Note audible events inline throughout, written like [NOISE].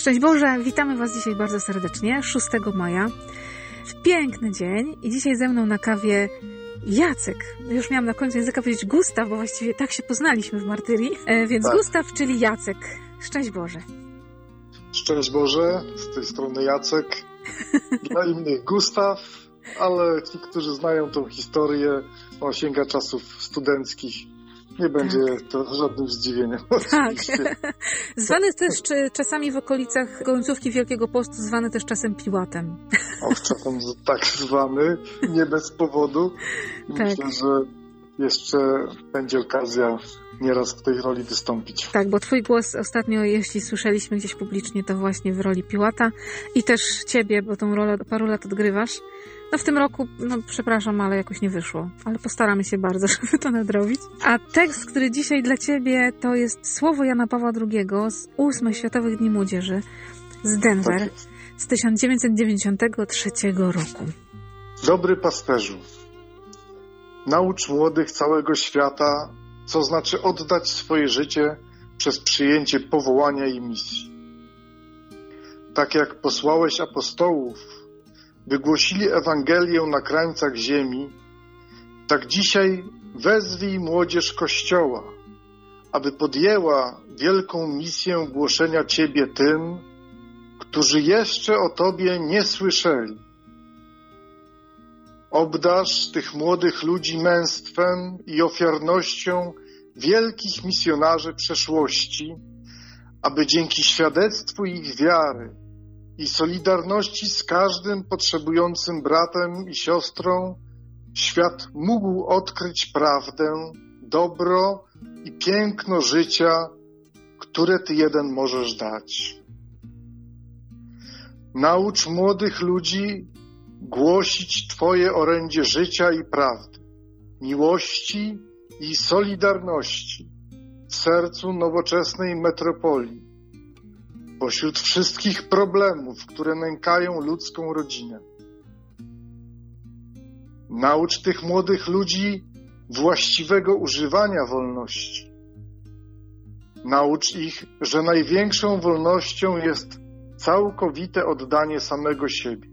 Szczęść Boże, witamy Was dzisiaj bardzo serdecznie, 6 maja. W piękny dzień i dzisiaj ze mną na kawie Jacek. Już miałam na końcu języka powiedzieć Gustaw, bo właściwie tak się poznaliśmy w Martyrii. E, więc tak. Gustaw, czyli Jacek. Szczęść Boże. Szczęść Boże, z tej strony Jacek. [LAUGHS] Dla innych Gustaw, ale ci, którzy znają tą historię, on sięga czasów studenckich nie będzie tak. to żadnym zdziwieniem. Tak. [LAUGHS] zwany też czy, czasami w okolicach końcówki Wielkiego Postu, zwany też czasem Piłatem. [LAUGHS] Och, czasem tak zwany, nie bez powodu. Tak. Myślę, że jeszcze będzie okazja nieraz w tej roli wystąpić. Tak, bo twój głos ostatnio, jeśli słyszeliśmy gdzieś publicznie, to właśnie w roli Piłata i też ciebie, bo tą rolę paru lat odgrywasz. No w tym roku, no przepraszam, ale jakoś nie wyszło. Ale postaramy się bardzo, [LAUGHS] żeby to nadrobić. A tekst, który dzisiaj dla Ciebie, to jest słowo Jana Pawła II z ósmych Światowych Dni Młodzieży z Denver tak z 1993 roku. Dobry pasterzu, naucz młodych całego świata, co znaczy oddać swoje życie przez przyjęcie powołania i misji. Tak jak posłałeś apostołów wygłosili Ewangelię na krańcach ziemi, tak dzisiaj wezwij młodzież Kościoła, aby podjęła wielką misję głoszenia Ciebie tym, którzy jeszcze o Tobie nie słyszeli. Obdasz tych młodych ludzi męstwem i ofiarnością wielkich misjonarzy przeszłości, aby dzięki świadectwu ich wiary i solidarności z każdym potrzebującym bratem i siostrą, świat mógł odkryć prawdę, dobro i piękno życia, które Ty jeden możesz dać. Naucz młodych ludzi głosić Twoje orędzie życia i prawdy, miłości i solidarności w sercu nowoczesnej metropolii pośród wszystkich problemów, które nękają ludzką rodzinę. Naucz tych młodych ludzi właściwego używania wolności. Naucz ich, że największą wolnością jest całkowite oddanie samego siebie.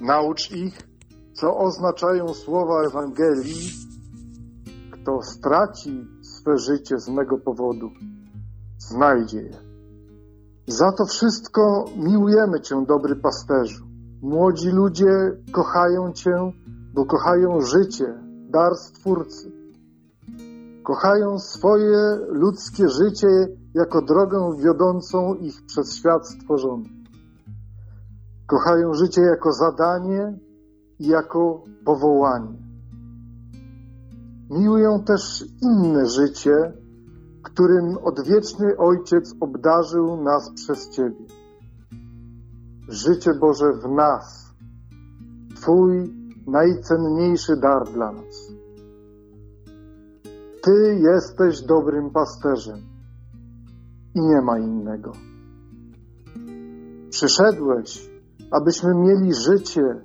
Naucz ich, co oznaczają słowa Ewangelii, kto straci swe życie z mego powodu znajdzie je. Za to wszystko miłujemy Cię, dobry pasterzu. Młodzi ludzie kochają Cię, bo kochają życie, dar Stwórcy. Kochają swoje ludzkie życie jako drogę wiodącą ich przez świat stworzony. Kochają życie jako zadanie i jako powołanie. Miłują też inne życie, którym odwieczny Ojciec obdarzył nas przez Ciebie. Życie Boże w nas, Twój najcenniejszy dar dla nas. Ty jesteś dobrym pasterzem i nie ma innego. Przyszedłeś, abyśmy mieli życie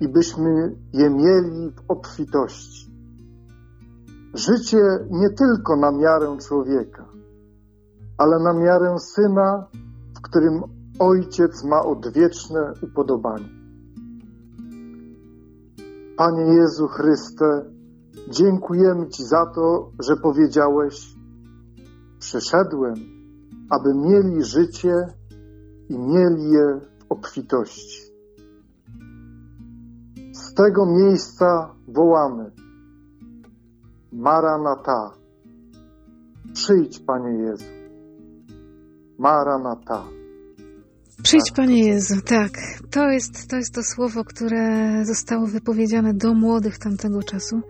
i byśmy je mieli w obfitości. Życie nie tylko na miarę człowieka, ale na miarę syna, w którym ojciec ma odwieczne upodobanie. Panie Jezu Chryste, dziękujemy Ci za to, że powiedziałeś: Przyszedłem, aby mieli życie i mieli je w obfitości. Z tego miejsca wołamy Maranata. Przyjdź, Panie Jezu. Maranata. Przyjdź, Tak. Panie Jezu, tak. To jest, to jest to słowo, które zostało wypowiedziane do młodych tamtego czasu.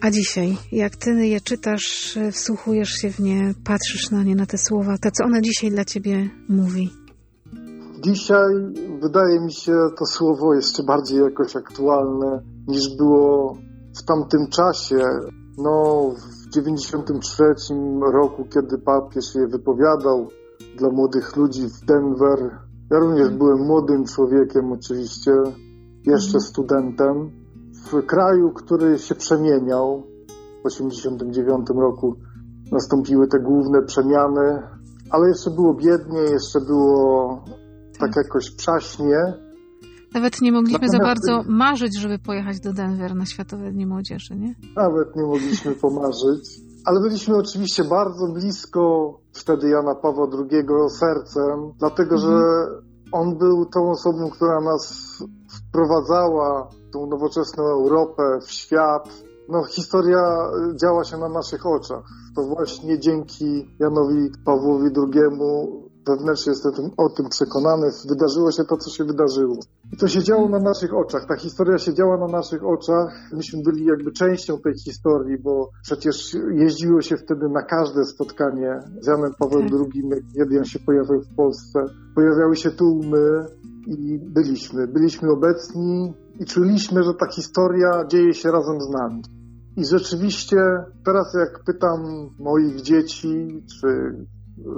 A dzisiaj, jak Ty je czytasz, wsłuchujesz się w nie, patrzysz na nie, na te słowa, to co one dzisiaj dla Ciebie mówi? Dzisiaj wydaje mi się to słowo jeszcze bardziej jakoś aktualne niż było w tamtym czasie. No, w 93 roku, kiedy papież je wypowiadał dla młodych ludzi w Denver. Ja również byłem młodym człowiekiem, oczywiście, jeszcze Mhm. studentem, w kraju, który się przemieniał. W 89 roku nastąpiły te główne przemiany, ale jeszcze było biednie, jeszcze było tak jakoś przaśnie. Nawet nie mogliśmy za bardzo marzyć, żeby pojechać do Denver na Światowe Dni Młodzieży, nie? Nawet nie mogliśmy pomarzyć. Ale byliśmy oczywiście bardzo blisko wtedy Jana Pawła II sercem, dlatego Mhm. że on był tą osobą, która nas wprowadzała w tą nowoczesną Europę, w świat. No, historia działa się na naszych oczach. To właśnie dzięki Janowi Pawłowi II wewnętrznie jestem o tym przekonany, wydarzyło się to, co się wydarzyło. I to się działo na naszych oczach. Ta historia się działa na naszych oczach. Myśmy byli jakby częścią tej historii, bo przecież jeździło się wtedy na każde spotkanie z Janem Pawłem Tak. II, kiedy on się pojawił w Polsce. Pojawiały się tłumy i byliśmy. Byliśmy obecni i czuliśmy, że ta historia dzieje się razem z nami. I rzeczywiście teraz jak pytam moich dzieci, czy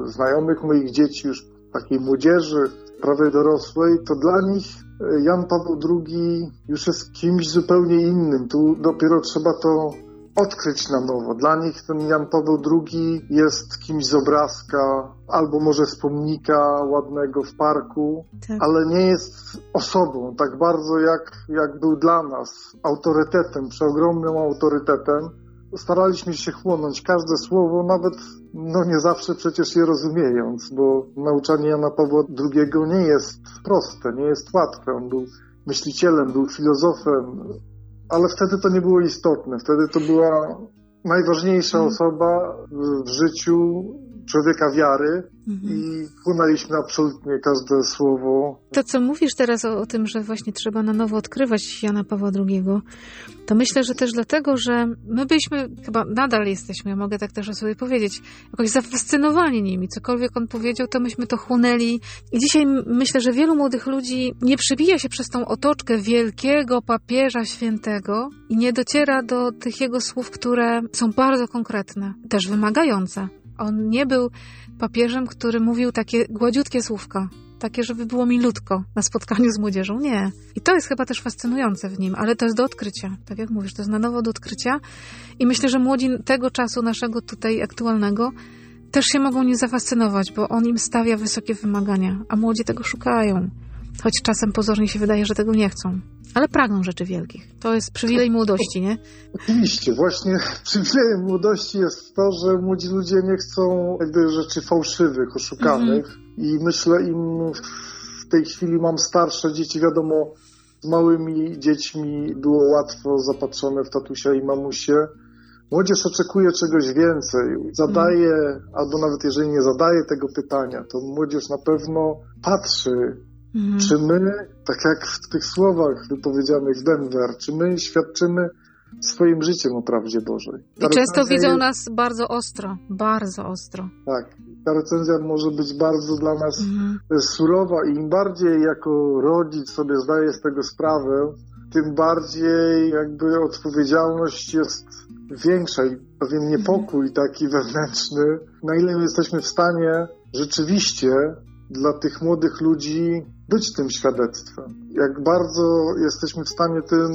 znajomych moich dzieci, już takiej młodzieży, prawie dorosłej, to dla nich e, Jan Paweł II już jest kimś zupełnie innym. Tu dopiero trzeba to odkryć na nowo. Dla nich ten Jan Paweł II jest kimś z obrazka, albo może z pomnika ładnego w parku, Tak. ale nie jest osobą tak bardzo jak, jak był dla nas autorytetem, przeogromnym autorytetem. Staraliśmy się chłonąć każde słowo, nawet no nie zawsze przecież je rozumiejąc, bo nauczanie Jana Pawła II nie jest proste, nie jest łatwe. On był myślicielem, był filozofem, ale wtedy to nie było istotne. Wtedy to była najważniejsza Mhm. osoba w życiu człowieka wiary Mhm. i chłonęliśmy absolutnie każde słowo. To, co mówisz teraz o, o tym, że właśnie trzeba na nowo odkrywać Jana Pawła II, to myślę, że też dlatego, że my byliśmy, chyba nadal jesteśmy, ja mogę tak też o sobie powiedzieć, jakoś zafascynowani nimi. Cokolwiek on powiedział, to myśmy to chłonęli. I dzisiaj myślę, że wielu młodych ludzi nie przebija się przez tą otoczkę wielkiego papieża świętego i nie dociera do tych jego słów, które są bardzo konkretne, też wymagające. On nie był papieżem, który mówił takie gładziutkie słówka, takie, żeby było milutko na spotkaniu z młodzieżą. Nie. I to jest chyba też fascynujące w nim, ale to jest do odkrycia. Tak jak mówisz, to jest na nowo do odkrycia. I myślę, że młodzi tego czasu naszego tutaj aktualnego też się mogą nie zafascynować, bo on im stawia wysokie wymagania, a młodzi tego szukają. Choć czasem pozornie się wydaje, że tego nie chcą. Ale pragną rzeczy wielkich. To jest przywilej młodości, nie? Oczywiście, właśnie [LAUGHS] przywilejem młodości jest to, że młodzi ludzie nie chcą jakby rzeczy fałszywych, oszukanych i myślę im w tej chwili mam starsze dzieci, wiadomo, z małymi dziećmi było łatwo zapatrzone w tatusia i mamusie. Młodzież oczekuje czegoś więcej, zadaje, albo nawet jeżeli nie zadaje tego pytania, to młodzież na pewno patrzy, Mhm. czy my, tak jak w tych słowach wypowiedzianych w Denver, czy my świadczymy swoim życiem o prawdzie Bożej? Ta I często widzą jest- nas bardzo ostro, bardzo ostro. Tak, ta recenzja może być bardzo dla nas Mhm. surowa i im bardziej jako rodzic sobie zdaję z tego sprawę, tym bardziej jakby odpowiedzialność jest większa i pewien niepokój taki wewnętrzny, na ile my jesteśmy w stanie rzeczywiście dla tych młodych ludzi być tym świadectwem. Jak bardzo jesteśmy w stanie tym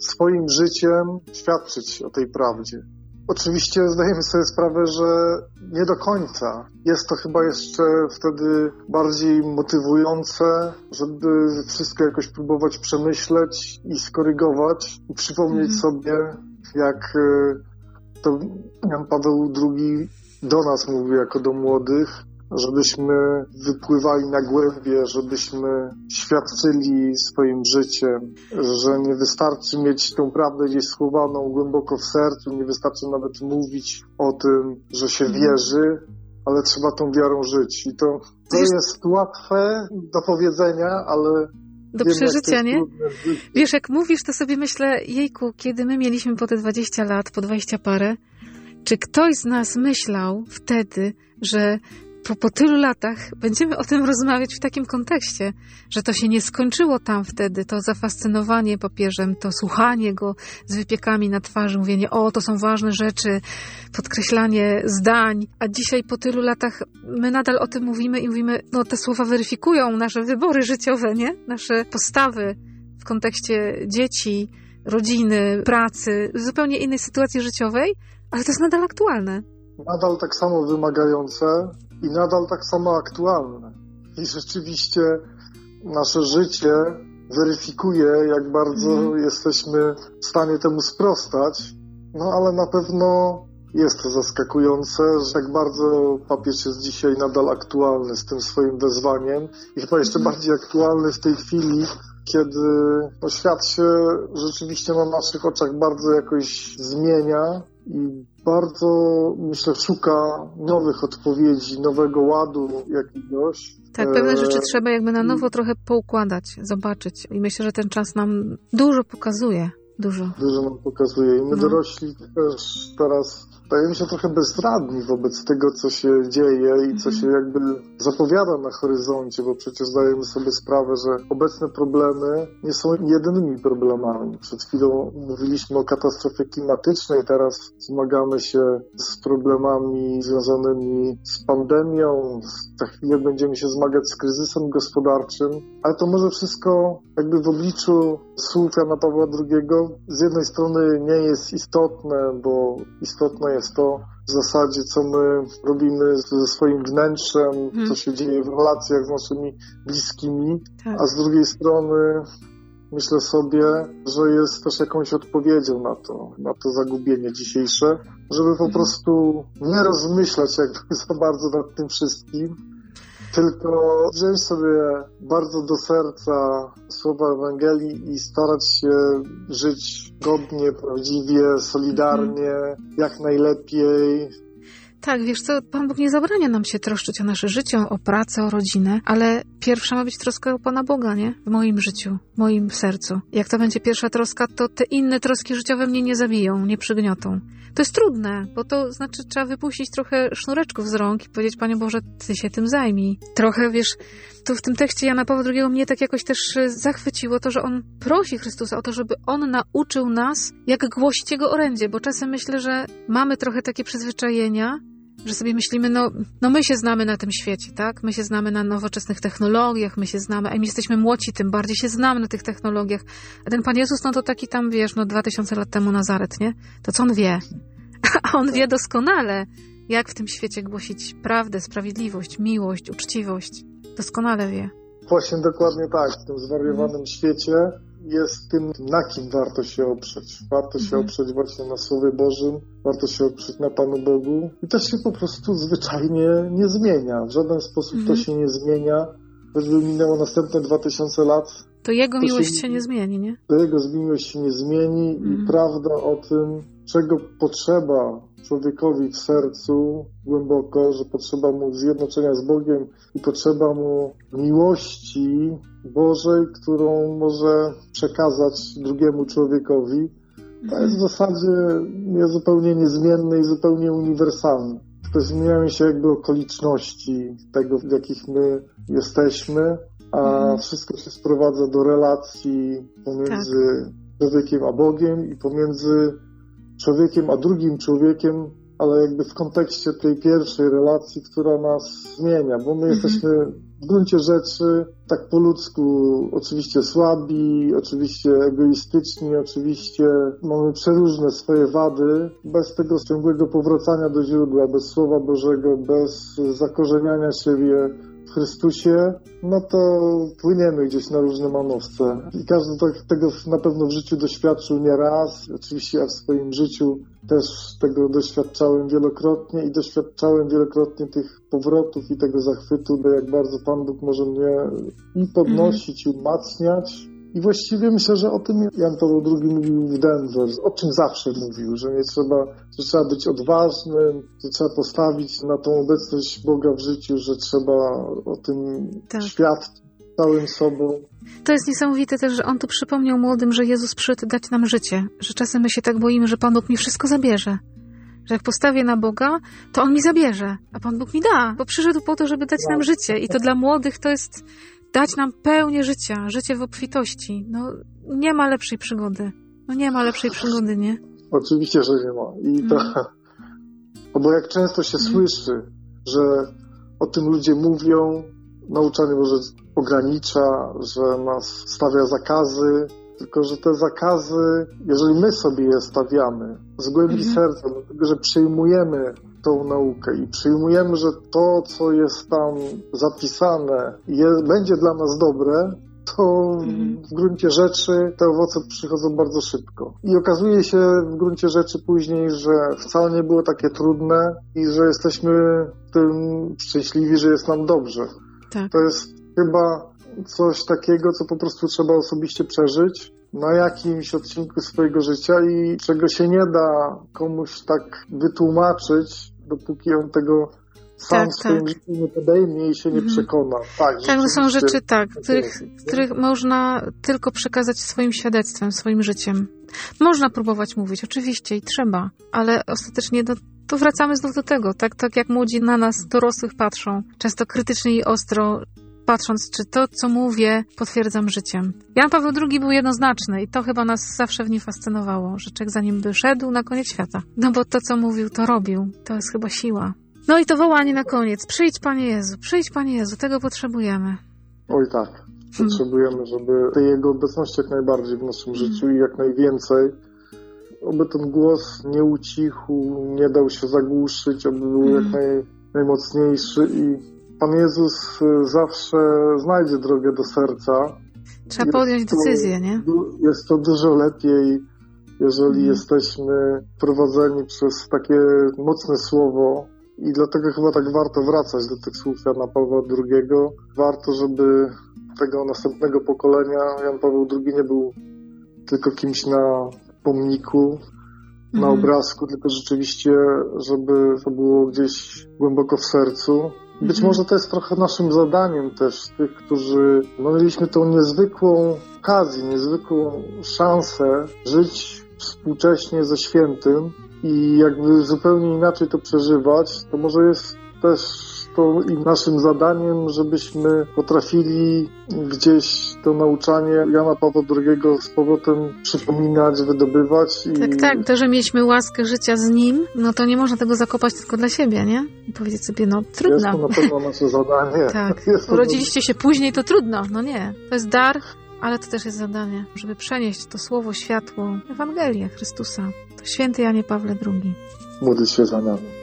swoim życiem świadczyć o tej prawdzie. Oczywiście zdajemy sobie sprawę, że nie do końca. Jest to chyba jeszcze wtedy bardziej motywujące, żeby wszystko jakoś próbować przemyśleć i skorygować i przypomnieć Mhm. sobie, jak y, to Jan Paweł II do nas mówił jako do młodych, żebyśmy wypływali na głębie, żebyśmy świadczyli swoim życiem, że nie wystarczy mieć tą prawdę gdzieś schowaną głęboko w sercu, nie wystarczy nawet mówić o tym, że się Mhm. wierzy, ale trzeba tą wiarą żyć. I to, to jest łatwe do powiedzenia, ale Do wiem, przeżycia, nie? Wiesz, jak mówisz, to sobie myślę, jejku, kiedy my mieliśmy po te 20 lat, po 20 parę, czy ktoś z nas myślał wtedy, że po, po tylu latach będziemy o tym rozmawiać w takim kontekście, że to się nie skończyło tam wtedy, to zafascynowanie papieżem, to słuchanie go z wypiekami na twarzy, mówienie, o, to są ważne rzeczy, podkreślanie zdań, a dzisiaj po tylu latach my nadal o tym mówimy i mówimy, no te słowa weryfikują nasze wybory życiowe, nie? Nasze postawy w kontekście dzieci, rodziny, pracy, zupełnie innej sytuacji życiowej, ale to jest nadal aktualne. nadal tak samo wymagające i nadal tak samo aktualne. I rzeczywiście nasze życie weryfikuje, jak bardzo Mhm. jesteśmy w stanie temu sprostać. No ale na pewno jest to zaskakujące, że jak bardzo papież jest dzisiaj nadal aktualny z tym swoim wezwaniem i chyba jeszcze Mhm. bardziej aktualny w tej chwili, kiedy no, świat się rzeczywiście na naszych oczach bardzo jakoś zmienia i bardzo, myślę, szuka nowych odpowiedzi, nowego ładu jakiegoś. Tak, pewne E, rzeczy trzeba jakby na nowo trochę poukładać, zobaczyć. I myślę, że ten czas nam dużo pokazuje. Dużo. Dużo nam pokazuje. I my No. dorośli też teraz stajemy się trochę bezradni wobec tego, co się dzieje i co Mhm. się jakby zapowiada na horyzoncie, bo przecież zdajemy sobie sprawę, że obecne problemy nie są jedynymi problemami. Przed chwilą mówiliśmy o katastrofie klimatycznej, teraz zmagamy się z problemami związanymi z pandemią, za chwilę będziemy się zmagać z kryzysem gospodarczym, ale to może wszystko jakby w obliczu słów Jana Pawła II z jednej strony nie jest istotne, bo istotne jest to w zasadzie, co my robimy ze swoim wnętrzem, co się dzieje w relacjach z naszymi bliskimi, Tak. a z drugiej strony myślę sobie, że jest też jakąś odpowiedzią na to, na to zagubienie dzisiejsze, żeby po Mhm. prostu nie rozmyślać jakby [LAUGHS] za bardzo nad tym wszystkim, tylko wziąć sobie bardzo do serca słowa Ewangelii i starać się żyć godnie, prawdziwie, solidarnie, jak najlepiej. Tak, wiesz co, Pan Bóg nie zabrania nam się troszczyć o nasze życie, o pracę, o rodzinę, ale pierwsza ma być troska o Pana Boga, nie? W moim życiu, w moim sercu. Jak to będzie pierwsza troska, to te inne troski życiowe mnie nie zabiją, nie przygniotą. To jest trudne, bo to znaczy trzeba wypuścić trochę sznureczków z rąk i powiedzieć, Panie Boże, Ty się tym zajmij. Trochę, wiesz, tu w tym tekście Jana Pawła II mnie tak jakoś też e, zachwyciło to, że on prosi Chrystusa o to, żeby on nauczył nas, jak głosić Jego orędzie, bo czasem myślę, że mamy trochę takie przyzwyczajenia, że sobie myślimy, no, no my się znamy na tym świecie, tak? My się znamy na nowoczesnych technologiach, my się znamy, a im jesteśmy młodzi, tym bardziej się znamy na tych technologiach. A ten Pan Jezus, no to taki tam, wiesz, no dwa tysiące lat temu Nazaret, nie? To co on wie? [LAUGHS] A on wie doskonale, jak w tym świecie głosić prawdę, sprawiedliwość, miłość, uczciwość. Doskonale wie. Właśnie dokładnie tak, w tym zwariowanym świecie jest tym, na kim warto się oprzeć. Warto się Mhm. oprzeć właśnie na Słowie Bożym, warto się oprzeć na Panu Bogu i to się po prostu zwyczajnie nie zmienia. W żaden sposób Mhm. to się nie zmienia. Choćby minęło następne 2000 lat, To jego To się- miłość się nie zmieni, nie? to jego miłość się nie zmieni Mhm. i prawda o tym, czego potrzeba człowiekowi w sercu głęboko, że potrzeba mu zjednoczenia z Bogiem i potrzeba mu miłości Bożej, którą może przekazać drugiemu człowiekowi. To jest w zasadzie nie- zupełnie niezmienne i zupełnie uniwersalne. Tylko zmieniają się jakby okoliczności tego, w jakich my jesteśmy, a Mhm. wszystko się sprowadza do relacji pomiędzy człowiekiem a Bogiem i pomiędzy człowiekiem a drugim człowiekiem, ale jakby w kontekście tej pierwszej relacji, która nas zmienia, bo my Mhm. jesteśmy w gruncie rzeczy tak po ludzku oczywiście słabi, oczywiście egoistyczni, oczywiście mamy przeróżne swoje wady. Bez tego ciągłego powracania do źródła, bez Słowa Bożego, bez zakorzeniania siebie w Chrystusie, no to płyniemy gdzieś na różne manowce. I każdy tak, tego na pewno w życiu doświadczył nie raz. Oczywiście ja w swoim życiu też tego doświadczałem wielokrotnie i doświadczałem wielokrotnie tych powrotów i tego zachwytu, do jak bardzo Pan Bóg może mnie i podnosić, i umacniać. I właściwie myślę, że o tym Jan Paweł II mówił w Denver, o czym zawsze mówił, że nie trzeba, że trzeba być odważnym, że trzeba postawić na tą obecność Boga w życiu, że trzeba o tym Tak. świadczyć całym sobą. To jest niesamowite też, że on tu przypomniał młodym, że Jezus przyszedł dać nam życie. Że czasem my się tak boimy, że Pan Bóg mi wszystko zabierze. Że jak postawię na Boga, to On mi zabierze, a Pan Bóg mi da, bo przyszedł po to, żeby dać nam życie. I to dla młodych to jest dać nam pełnię życia, życie w obfitości. No, nie ma lepszej przygody. No nie ma lepszej przygody, nie? Oczywiście, że nie ma. I to, Mhm. no bo jak często się słyszy, że o tym ludzie mówią, nauczanie może ogranicza, że nas stawia zakazy, tylko że te zakazy, jeżeli my sobie je stawiamy z głębi Mhm. serca, dlatego że przyjmujemy tą naukę i przyjmujemy, że to, co jest tam zapisane, je, będzie dla nas dobre, to Mhm. w gruncie rzeczy te owoce przychodzą bardzo szybko. I okazuje się w gruncie rzeczy później, że wcale nie było takie trudne i że jesteśmy w tym szczęśliwi, że jest nam dobrze. Tak. To jest chyba coś takiego, co po prostu trzeba osobiście przeżyć na jakimś odcinku swojego życia i czego się nie da komuś tak wytłumaczyć, dopóki on tego sam Tak, w swoim tak. życiu nie podejmie i się nie Mhm. przekona. Tak, Tak, to są rzeczy, tak, których, których można tylko przekazać swoim świadectwem, swoim życiem. Można próbować mówić, oczywiście i trzeba, ale ostatecznie do, to wracamy znów do tego, tak, tak jak młodzi na nas, dorosłych patrzą, często krytycznie i ostro, patrząc, czy to, co mówię, potwierdzam życiem. Jan Paweł II był jednoznaczny i to chyba nas zawsze w nim fascynowało, że człowiek za nim by szedł na koniec świata. No bo to, co mówił, to robił. To jest chyba siła. No i to wołanie na koniec. Przyjdź, Panie Jezu, przyjdź, Panie Jezu, tego potrzebujemy. Oj tak. Potrzebujemy, żeby tej Jego obecności jak najbardziej w naszym życiu i jak najwięcej. Oby ten głos nie ucichł, nie dał się zagłuszyć, aby był Mhm. jak naj, najmocniejszy i Pan Jezus y, zawsze znajdzie drogę do serca. Trzeba Jest podjąć to- decyzję, nie? Jest to dużo lepiej, jeżeli Mhm. jesteśmy prowadzeni przez takie mocne słowo. I dlatego chyba tak warto wracać do tych słów Jana Pawła II. Warto, żeby tego następnego pokolenia Jan Paweł II nie był tylko kimś na pomniku, na Mhm. obrazku, tylko rzeczywiście, żeby to było gdzieś głęboko w sercu. Być Mhm. może to jest trochę naszym zadaniem też, tych, którzy no, mieliśmy tą niezwykłą okazję, niezwykłą szansę żyć współcześnie ze świętym i jakby zupełnie inaczej to przeżywać, to może jest też to i naszym zadaniem, żebyśmy potrafili gdzieś to nauczanie Jana Pawła II z powrotem przypominać, wydobywać. I Tak, tak, to, że mieliśmy łaskę życia z nim, no to nie można tego zakopać tylko dla siebie, nie? I powiedzieć sobie, no Jest trudno. to na pewno nasze zadanie. [LAUGHS] Tak, Jest to urodziliście się później, to trudno. No nie, to jest dar, ale to też jest zadanie, żeby przenieść to słowo, światło, Ewangelię Chrystusa. To święty Janie Pawle II. Módl się za nami.